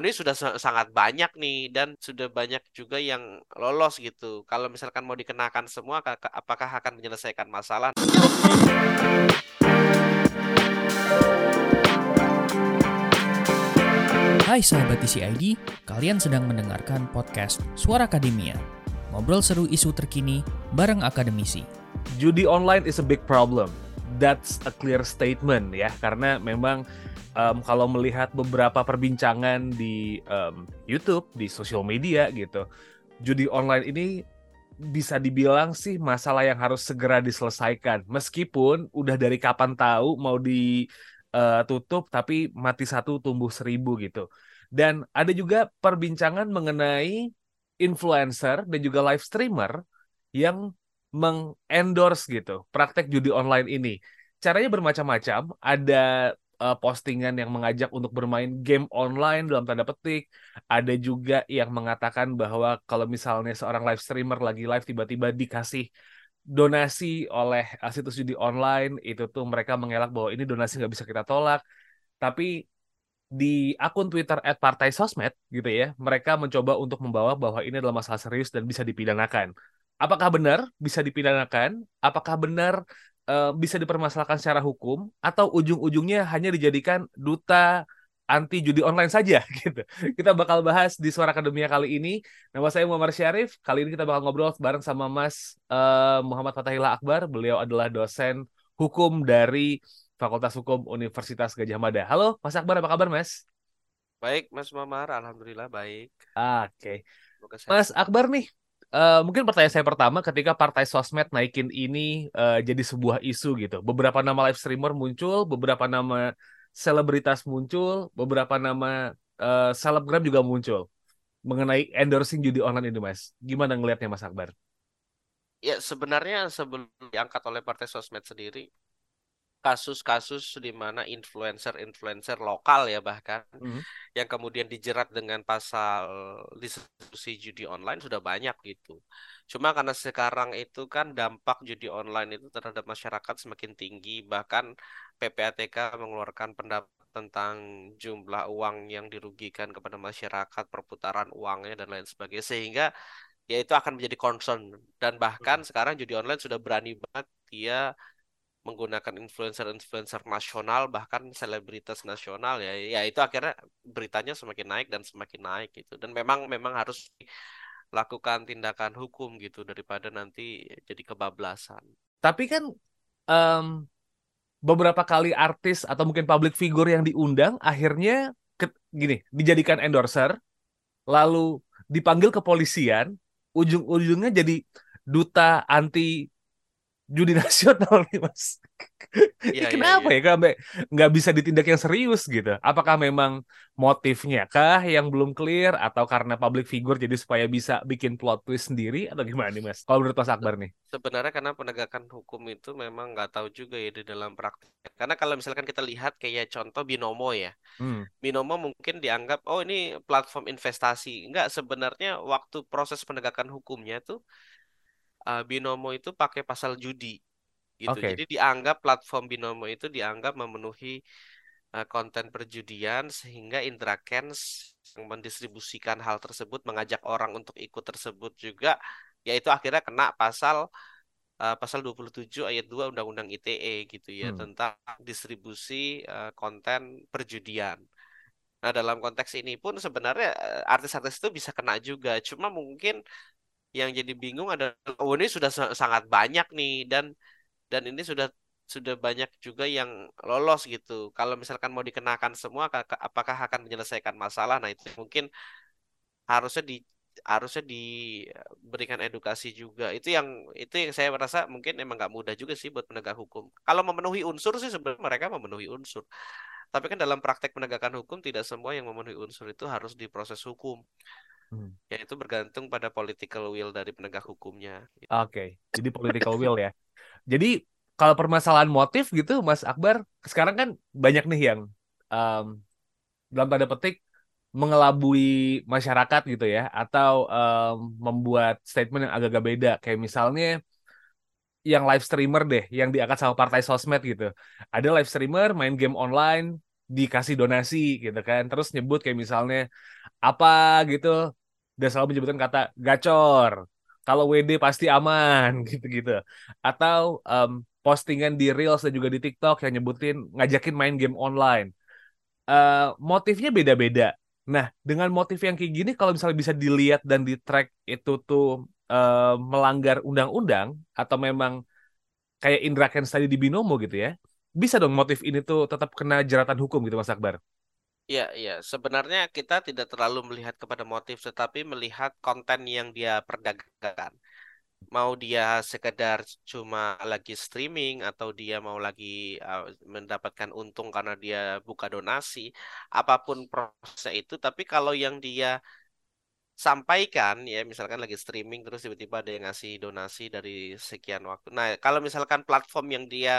ini sudah sangat banyak nih dan sudah banyak juga yang lolos gitu. Kalau misalkan mau dikenakan semua, apakah akan menyelesaikan masalah? Hai sahabat TCID, kalian sedang mendengarkan podcast Suara Akademia. Ngobrol seru isu terkini bareng akademisi. Judi online is a big problem. That's a clear statement ya, karena memang um, kalau melihat beberapa perbincangan di um, YouTube, di sosial media gitu, judi online ini bisa dibilang sih masalah yang harus segera diselesaikan. Meskipun udah dari kapan tahu mau ditutup, tapi mati satu tumbuh seribu gitu. Dan ada juga perbincangan mengenai influencer dan juga live streamer yang mengendorse gitu praktek judi online ini. Caranya bermacam-macam. Ada uh, postingan yang mengajak untuk bermain game online dalam tanda petik. Ada juga yang mengatakan bahwa kalau misalnya seorang live streamer lagi live tiba-tiba dikasih donasi oleh uh, situs judi online itu tuh mereka mengelak bahwa ini donasi nggak bisa kita tolak. Tapi di akun Twitter @partai_sosmed gitu ya, mereka mencoba untuk membawa bahwa ini adalah masalah serius dan bisa dipidanakan. Apakah benar bisa dipidanakan? Apakah benar uh, bisa dipermasalahkan secara hukum atau ujung-ujungnya hanya dijadikan duta anti judi online saja gitu. Kita bakal bahas di Suara Akademia kali ini. Nama saya Muhammad Syarif. Kali ini kita bakal ngobrol bareng sama Mas uh, Muhammad Fatahillah Akbar. Beliau adalah dosen hukum dari Fakultas Hukum Universitas Gajah Mada. Halo, Mas Akbar, apa kabar, Mas? Baik, Mas Mamar. Alhamdulillah baik. Oke. Okay. Mas Akbar nih, Uh, mungkin pertanyaan saya pertama ketika partai sosmed naikin ini uh, jadi sebuah isu gitu. Beberapa nama live streamer muncul, beberapa nama selebritas muncul, beberapa nama uh, selebgram juga muncul mengenai endorsing judi online ini, Mas. Gimana ngelihatnya, Mas Akbar? Ya, sebenarnya sebelum diangkat oleh partai sosmed sendiri, kasus-kasus di mana influencer-influencer lokal ya bahkan mm-hmm. yang kemudian dijerat dengan pasal distribusi judi online sudah banyak gitu. Cuma karena sekarang itu kan dampak judi online itu terhadap masyarakat semakin tinggi bahkan PPATK mengeluarkan pendapat tentang jumlah uang yang dirugikan kepada masyarakat, perputaran uangnya dan lain sebagainya sehingga ya itu akan menjadi concern dan bahkan hmm. sekarang judi online sudah berani banget dia menggunakan influencer-influencer nasional bahkan selebritas nasional ya ya itu akhirnya beritanya semakin naik dan semakin naik gitu dan memang memang harus lakukan tindakan hukum gitu daripada nanti jadi kebablasan. Tapi kan um, beberapa kali artis atau mungkin public figure yang diundang akhirnya ke, gini dijadikan endorser lalu dipanggil kepolisian ujung-ujungnya jadi duta anti judi nasional nih mas. Ya, Kenapa ya, ya? ya? nggak bisa ditindak yang serius gitu? Apakah memang motifnya kah yang belum clear atau karena public figure jadi supaya bisa bikin plot twist sendiri atau gimana nih mas? Kalau menurut Mas Akbar nih? Sebenarnya karena penegakan hukum itu memang nggak tahu juga ya di dalam praktek. Karena kalau misalkan kita lihat kayak contoh binomo ya, hmm. binomo mungkin dianggap oh ini platform investasi. Enggak sebenarnya waktu proses penegakan hukumnya tuh uh, Binomo itu pakai pasal judi gitu. Okay. Jadi dianggap platform Binomo itu dianggap memenuhi uh, konten perjudian sehingga Indra Kens yang mendistribusikan hal tersebut mengajak orang untuk ikut tersebut juga yaitu akhirnya kena pasal uh, pasal 27 ayat 2 Undang-Undang ITE gitu ya hmm. tentang distribusi uh, konten perjudian. Nah, dalam konteks ini pun sebenarnya artis-artis itu bisa kena juga. Cuma mungkin yang jadi bingung adalah oh ini sudah sangat banyak nih dan dan ini sudah sudah banyak juga yang lolos gitu. Kalau misalkan mau dikenakan semua apakah akan menyelesaikan masalah? Nah, itu mungkin harusnya di harusnya diberikan edukasi juga. Itu yang itu yang saya merasa mungkin emang nggak mudah juga sih buat penegak hukum. Kalau memenuhi unsur sih sebenarnya mereka memenuhi unsur. Tapi kan dalam praktek penegakan hukum tidak semua yang memenuhi unsur itu harus diproses hukum. Hmm. Ya itu bergantung pada political will dari penegak hukumnya. Gitu. Oke, okay. jadi political will ya. Jadi kalau permasalahan motif gitu, Mas Akbar, sekarang kan banyak nih yang um, dalam tanda petik mengelabui masyarakat gitu ya, atau um, membuat statement yang agak-agak beda. Kayak misalnya yang live streamer deh, yang diangkat sama partai sosmed gitu. Ada live streamer main game online, dikasih donasi gitu kan terus nyebut kayak misalnya apa gitu. Dan selalu menyebutkan kata gacor. Kalau WD pasti aman gitu-gitu. Atau um, postingan di Reels dan juga di TikTok yang nyebutin ngajakin main game online. Uh, motifnya beda-beda. Nah dengan motif yang kayak gini kalau misalnya bisa dilihat dan di track itu tuh uh, melanggar undang-undang atau memang kayak Indra Kents tadi di Binomo gitu ya bisa dong motif ini tuh tetap kena jeratan hukum gitu Mas Akbar Iya, iya. Sebenarnya kita tidak terlalu melihat kepada motif, tetapi melihat konten yang dia perdagangkan. Mau dia sekedar cuma lagi streaming atau dia mau lagi uh, mendapatkan untung karena dia buka donasi, apa pun prosesnya itu. Tapi kalau yang dia sampaikan ya misalkan lagi streaming terus tiba-tiba ada yang ngasih donasi dari sekian waktu. Nah, kalau misalkan platform yang dia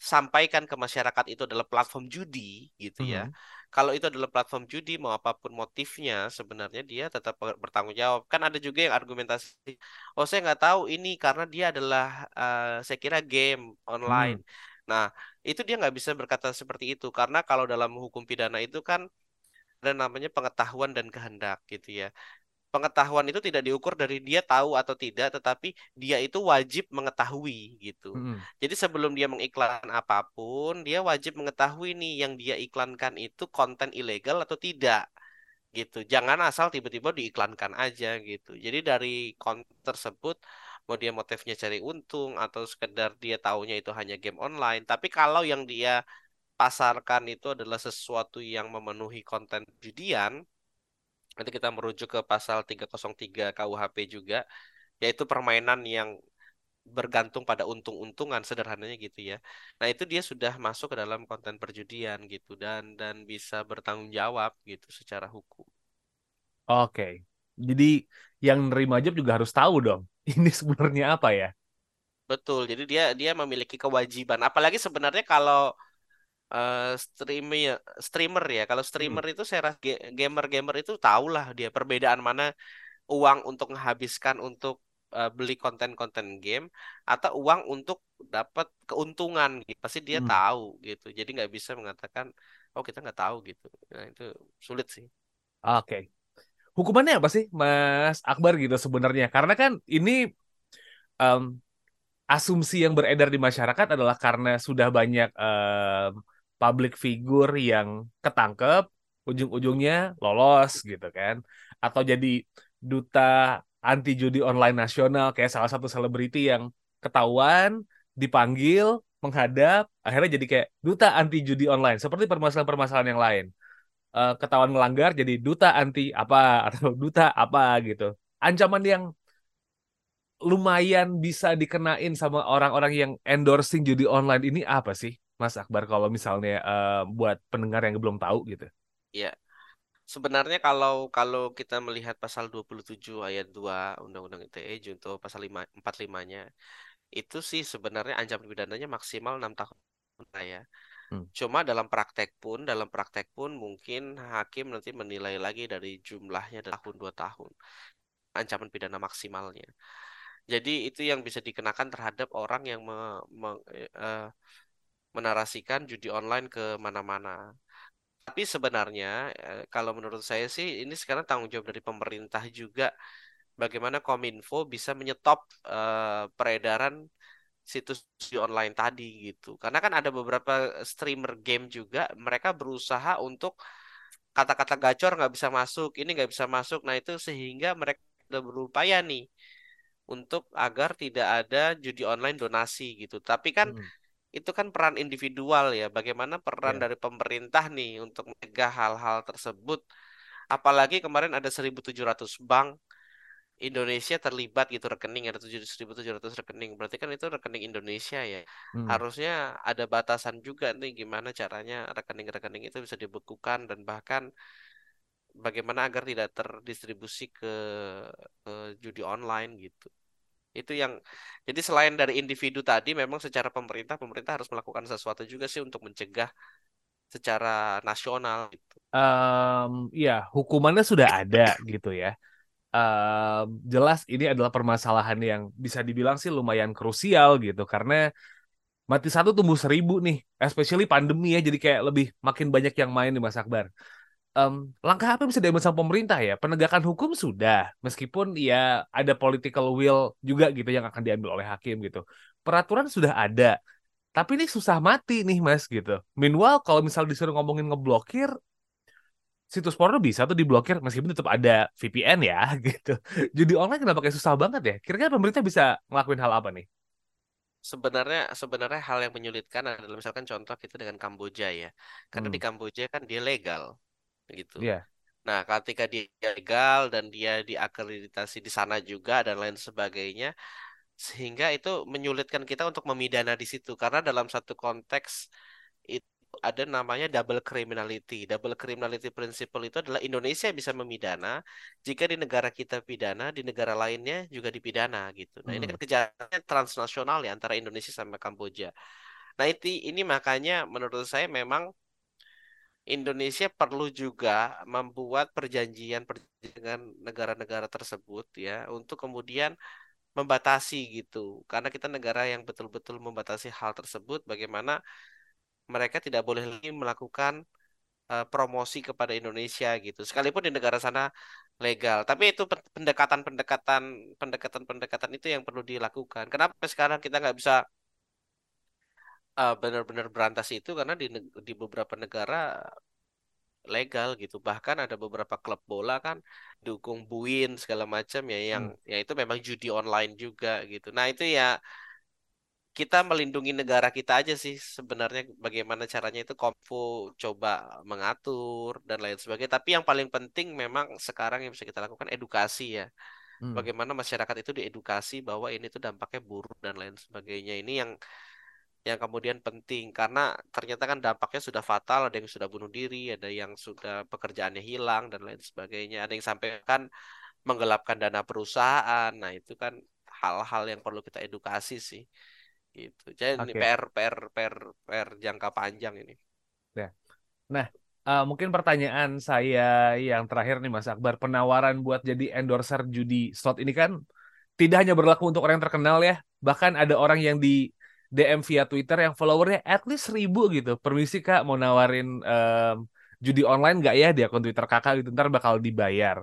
sampaikan ke masyarakat itu adalah platform judi gitu ya. Mm -hmm. Kalau itu adalah platform judi mau apa pun motifnya sebenarnya dia tetap bertanggung jawab. Kan ada juga yang argumentasi, oh saya nggak tahu ini karena dia adalah uh, saya kira game online. Mm. Nah itu dia nggak bisa berkata seperti itu karena kalau dalam hukum pidana itu kan ada namanya pengetahuan dan kehendak gitu ya pengetahuan itu tidak diukur dari dia tahu atau tidak, tetapi dia itu wajib mengetahui gitu. Hmm. Jadi sebelum dia mengiklan apa pun, dia wajib mengetahui nih yang dia iklankan itu konten ilegal atau tidak gitu. Jangan asal tiba-tiba diiklankan aja gitu. Jadi dari konten tersebut mau dia motifnya cari untung atau sekedar dia taunya itu hanya game online, tapi kalau yang dia pasarkan itu adalah sesuatu yang memenuhi konten judian, Nanti kita merujuk ke pasal 303 KUHP juga, yaitu permainan yang bergantung pada untung-untungan sederhananya gitu ya. Nah, itu dia sudah masuk ke dalam konten perjudian gitu dan dan bisa bertanggung jawab gitu secara hukum. Oke. Jadi yang nerima job juga harus tahu dong. Ini sebenarnya apa ya? Betul. Jadi dia dia memiliki kewajiban. Apalagi sebenarnya kalau uh, streamer streamer ya kalau streamer hmm. itu saya rasa gamer gamer itu tahulah dia perbedaan mana uang untuk menghabiskan untuk uh, beli konten-konten game atau uang untuk dapat keuntungan gitu pasti dia hmm. tahu gitu jadi nggak bisa mengatakan oh kita nggak tahu gitu nah itu sulit sih oke okay. hukumannya apa sih Mas Akbar gitu sebenarnya karena kan ini um, asumsi yang beredar di masyarakat adalah karena sudah banyak um, public figure yang ketangkep, ujung-ujungnya lolos gitu kan. Atau jadi duta anti judi online nasional kayak salah satu selebriti yang ketahuan, dipanggil, menghadap, akhirnya jadi kayak duta anti judi online. Seperti permasalahan-permasalahan yang lain. Uh, ketahuan melanggar jadi duta anti apa atau duta apa gitu. Ancaman yang lumayan bisa dikenain sama orang-orang yang endorsing judi online ini apa sih? Mas Akbar kalau misalnya uh, buat pendengar yang belum tahu gitu. Ya. Sebenarnya kalau kalau kita melihat pasal 27 ayat 2 Undang-Undang ITE junto pasal 5 45-nya itu sih sebenarnya ancaman pidananya maksimal 6 tahun ya. Hmm. Cuma dalam praktek pun, dalam praktek pun mungkin hakim nanti menilai lagi dari jumlahnya tahun dua tahun ancaman pidana maksimalnya. Jadi itu yang bisa dikenakan terhadap orang yang me, me, uh, menarasikan judi online ke mana-mana. Tapi sebenarnya eh, kalau menurut saya sih ini sekarang tanggung jawab dari pemerintah juga bagaimana Kominfo bisa menyetop uh, peredaran situs judi online tadi gitu. Karena kan ada beberapa streamer game juga mereka berusaha untuk kata-kata gacor nggak bisa masuk, ini nggak bisa masuk. Nah itu sehingga mereka sudah berupaya nih untuk agar tidak ada judi online donasi gitu. Tapi kan hmm itu kan peran individual ya. Bagaimana peran yeah. dari pemerintah nih untuk mencegah hal-hal tersebut. Apalagi kemarin ada 1.700 bank Indonesia terlibat gitu rekening ada 1.700 rekening. Berarti kan itu rekening Indonesia ya. Hmm. Harusnya ada batasan juga nih gimana caranya rekening-rekening itu bisa dibekukan dan bahkan bagaimana agar tidak terdistribusi ke, ke judi online gitu itu yang jadi selain dari individu tadi memang secara pemerintah pemerintah harus melakukan sesuatu juga sih untuk mencegah secara nasional gitu. Um, ya hukumannya sudah ada gitu ya. Um, jelas ini adalah permasalahan yang bisa dibilang sih lumayan krusial gitu karena mati satu tumbuh seribu nih, especially pandemi ya, jadi kayak lebih makin banyak yang main di Mas Akbar. Um, langkah apa yang bisa diambil sama pemerintah ya? Penegakan hukum sudah, meskipun ya ada political will juga gitu yang akan diambil oleh hakim gitu. Peraturan sudah ada, tapi ini susah mati nih mas gitu. Meanwhile kalau misal disuruh ngomongin ngeblokir, situs porno bisa tuh diblokir meskipun tetap ada VPN ya gitu. Jadi online kenapa kayak susah banget ya? Kira-kira pemerintah bisa ngelakuin hal apa nih? sebenarnya sebenarnya hal yang menyulitkan adalah misalkan contoh kita dengan Kamboja ya. Karena hmm. di Kamboja kan dia legal gitu. Yeah. Nah, ketika dia legal dan dia diakreditasi di sana juga dan lain sebagainya, sehingga itu menyulitkan kita untuk memidana di situ karena dalam satu konteks itu ada namanya double criminality. Double criminality principle itu adalah Indonesia bisa memidana jika di negara kita pidana, di negara lainnya juga dipidana gitu. Nah, hmm. ini kan kejahatan transnasional ya antara Indonesia sama Kamboja. Nah, itu ini makanya menurut saya memang Indonesia perlu juga membuat perjanjian dengan negara-negara tersebut ya untuk kemudian membatasi gitu. Karena kita negara yang betul-betul membatasi hal tersebut bagaimana mereka tidak boleh lagi melakukan uh, promosi kepada Indonesia gitu. Sekalipun di negara sana legal, tapi itu pendekatan-pendekatan pendekatan-pendekatan itu yang perlu dilakukan. Kenapa sekarang kita nggak bisa uh, benar-benar berantas itu karena di di beberapa negara legal gitu. Bahkan ada beberapa klub bola kan dukung buin segala macam ya yang hmm. ya itu memang judi online juga gitu. Nah, itu ya kita melindungi negara kita aja sih sebenarnya bagaimana caranya itu Komfu coba mengatur dan lain sebagainya. Tapi yang paling penting memang sekarang yang bisa kita lakukan edukasi ya. Hmm. Bagaimana masyarakat itu diedukasi bahwa ini tuh dampaknya buruk dan lain sebagainya. Ini yang yang kemudian penting. Karena ternyata kan dampaknya sudah fatal, ada yang sudah bunuh diri, ada yang sudah pekerjaannya hilang dan lain sebagainya. Ada yang sampai kan menggelapkan dana perusahaan. Nah, itu kan hal-hal yang perlu kita edukasi sih. Gitu. Jadi okay. ini PR PR PR PR jangka panjang ini. Ya. Nah uh, mungkin pertanyaan saya yang terakhir nih Mas Akbar. Penawaran buat jadi endorser judi slot ini kan tidak hanya berlaku untuk orang yang terkenal ya. Bahkan ada orang yang di DM via Twitter yang followernya at least seribu gitu permisi kak mau nawarin um, judi online nggak ya di akun Twitter kakak gitu ntar bakal dibayar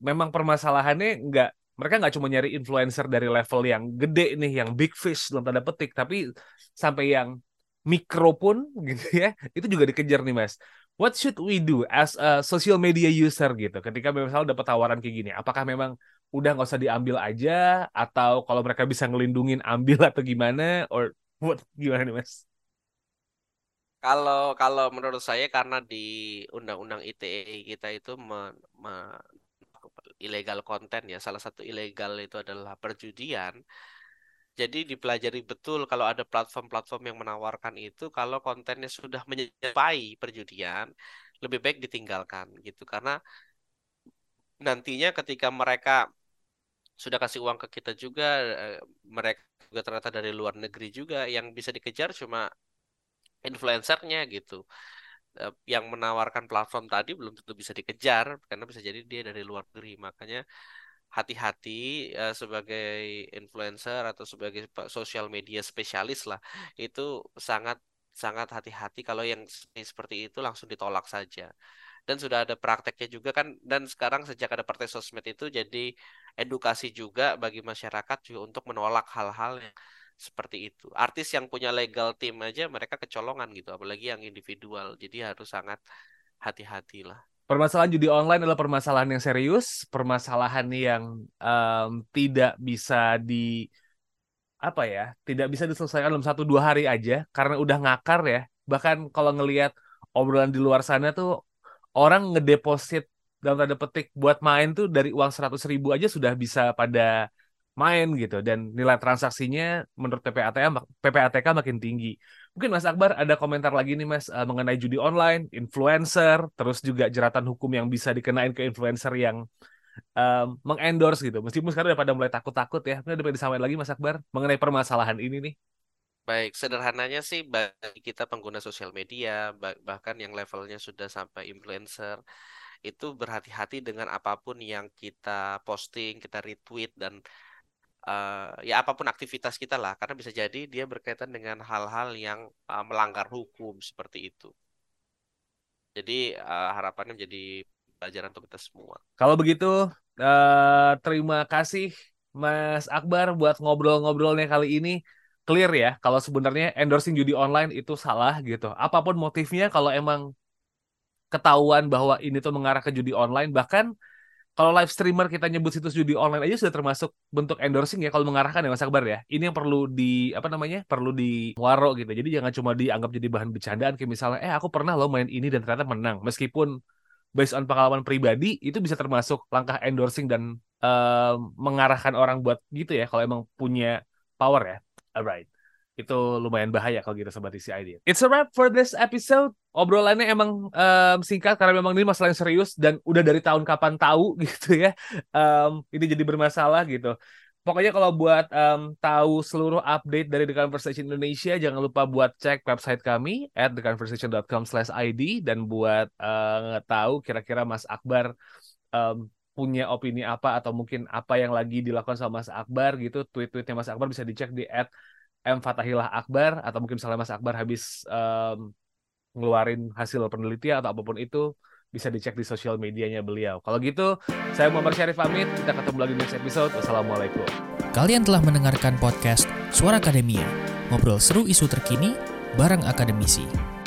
memang permasalahannya nggak mereka nggak cuma nyari influencer dari level yang gede nih, yang big fish dalam tanda petik, tapi sampai yang mikro pun gitu ya, itu juga dikejar nih mas. What should we do as a social media user gitu, ketika misalnya dapat tawaran kayak gini? Apakah memang udah nggak usah diambil aja, atau kalau mereka bisa ngelindungin ambil atau gimana, or what gimana nih mas? Kalau kalau menurut saya karena di undang-undang ITE kita itu me, me, illegal konten ya. Salah satu ilegal itu adalah perjudian. Jadi dipelajari betul kalau ada platform-platform yang menawarkan itu kalau kontennya sudah menyerupai perjudian, lebih baik ditinggalkan gitu karena nantinya ketika mereka sudah kasih uang ke kita juga, eh, mereka juga ternyata dari luar negeri juga yang bisa dikejar cuma influencernya gitu. Eh, yang menawarkan platform tadi belum tentu bisa dikejar karena bisa jadi dia dari luar negeri makanya hati-hati uh, sebagai influencer atau sebagai sosial media spesialis lah itu sangat sangat hati-hati kalau yang seperti itu langsung ditolak saja dan sudah ada prakteknya juga kan dan sekarang sejak ada partai sosmed itu jadi edukasi juga bagi masyarakat juga untuk menolak hal-hal yang seperti itu. Artis yang punya legal team aja mereka kecolongan gitu, apalagi yang individual. Jadi harus sangat hati-hati lah. Permasalahan judi online adalah permasalahan yang serius, permasalahan yang um, tidak bisa di apa ya, tidak bisa diselesaikan dalam satu dua hari aja karena udah ngakar ya. Bahkan kalau ngelihat obrolan di luar sana tuh orang ngedeposit dalam tanda petik buat main tuh dari uang seratus ribu aja sudah bisa pada main gitu dan nilai transaksinya menurut PPATK PPATK makin tinggi. Mungkin Mas Akbar ada komentar lagi nih Mas uh, mengenai judi online, influencer, terus juga jeratan hukum yang bisa dikenain ke influencer yang um, mengendorse gitu. Meskipun sekarang udah pada mulai takut-takut ya. Mungkin ada disampaikan lagi Mas Akbar mengenai permasalahan ini nih. Baik, sederhananya sih bagi kita pengguna sosial media, bahkan yang levelnya sudah sampai influencer, itu berhati-hati dengan apa pun yang kita posting, kita retweet dan uh, ya apa pun aktivitas kita lah karena bisa jadi dia berkaitan dengan hal-hal yang uh, melanggar hukum seperti itu. Jadi uh, harapannya menjadi pelajaran untuk kita semua. Kalau begitu uh, terima kasih Mas Akbar buat ngobrol-ngobrolnya kali ini clear ya kalau sebenarnya endorsing judi online itu salah gitu. Apa pun motifnya kalau emang ketahuan bahwa ini tuh mengarah ke judi online bahkan kalau live streamer kita nyebut situs judi online aja sudah termasuk bentuk endorsing ya kalau mengarahkan ya Mas Akbar ya. Ini yang perlu di apa namanya? perlu di waro gitu. Jadi jangan cuma dianggap jadi bahan bercandaan kayak misalnya eh aku pernah lo main ini dan ternyata menang meskipun based on pengalaman pribadi itu bisa termasuk langkah endorsing dan uh, mengarahkan orang buat gitu ya kalau emang punya power ya. Alright itu lumayan bahaya kalau gitu sobat isi ID. It's a wrap for this episode. Obrolannya emang um, singkat karena memang ini masalah yang serius dan udah dari tahun kapan tahu gitu ya. Um, ini jadi bermasalah gitu. Pokoknya kalau buat um, tahu seluruh update dari The Conversation Indonesia, jangan lupa buat cek website kami at theconversation.com/id dan buat uh, tahu kira-kira Mas Akbar um, punya opini apa atau mungkin apa yang lagi dilakukan sama Mas Akbar gitu. Tweet-tweetnya Mas Akbar bisa dicek di at M Fatahillah Akbar atau mungkin misalnya Mas Akbar habis um, ngeluarin hasil penelitian atau apa pun itu bisa dicek di sosial medianya beliau. Kalau gitu, saya Muhammad Syarif pamit. Kita ketemu lagi di next episode. Wassalamualaikum. Kalian telah mendengarkan podcast Suara Akademia. Ngobrol seru isu terkini bareng akademisi.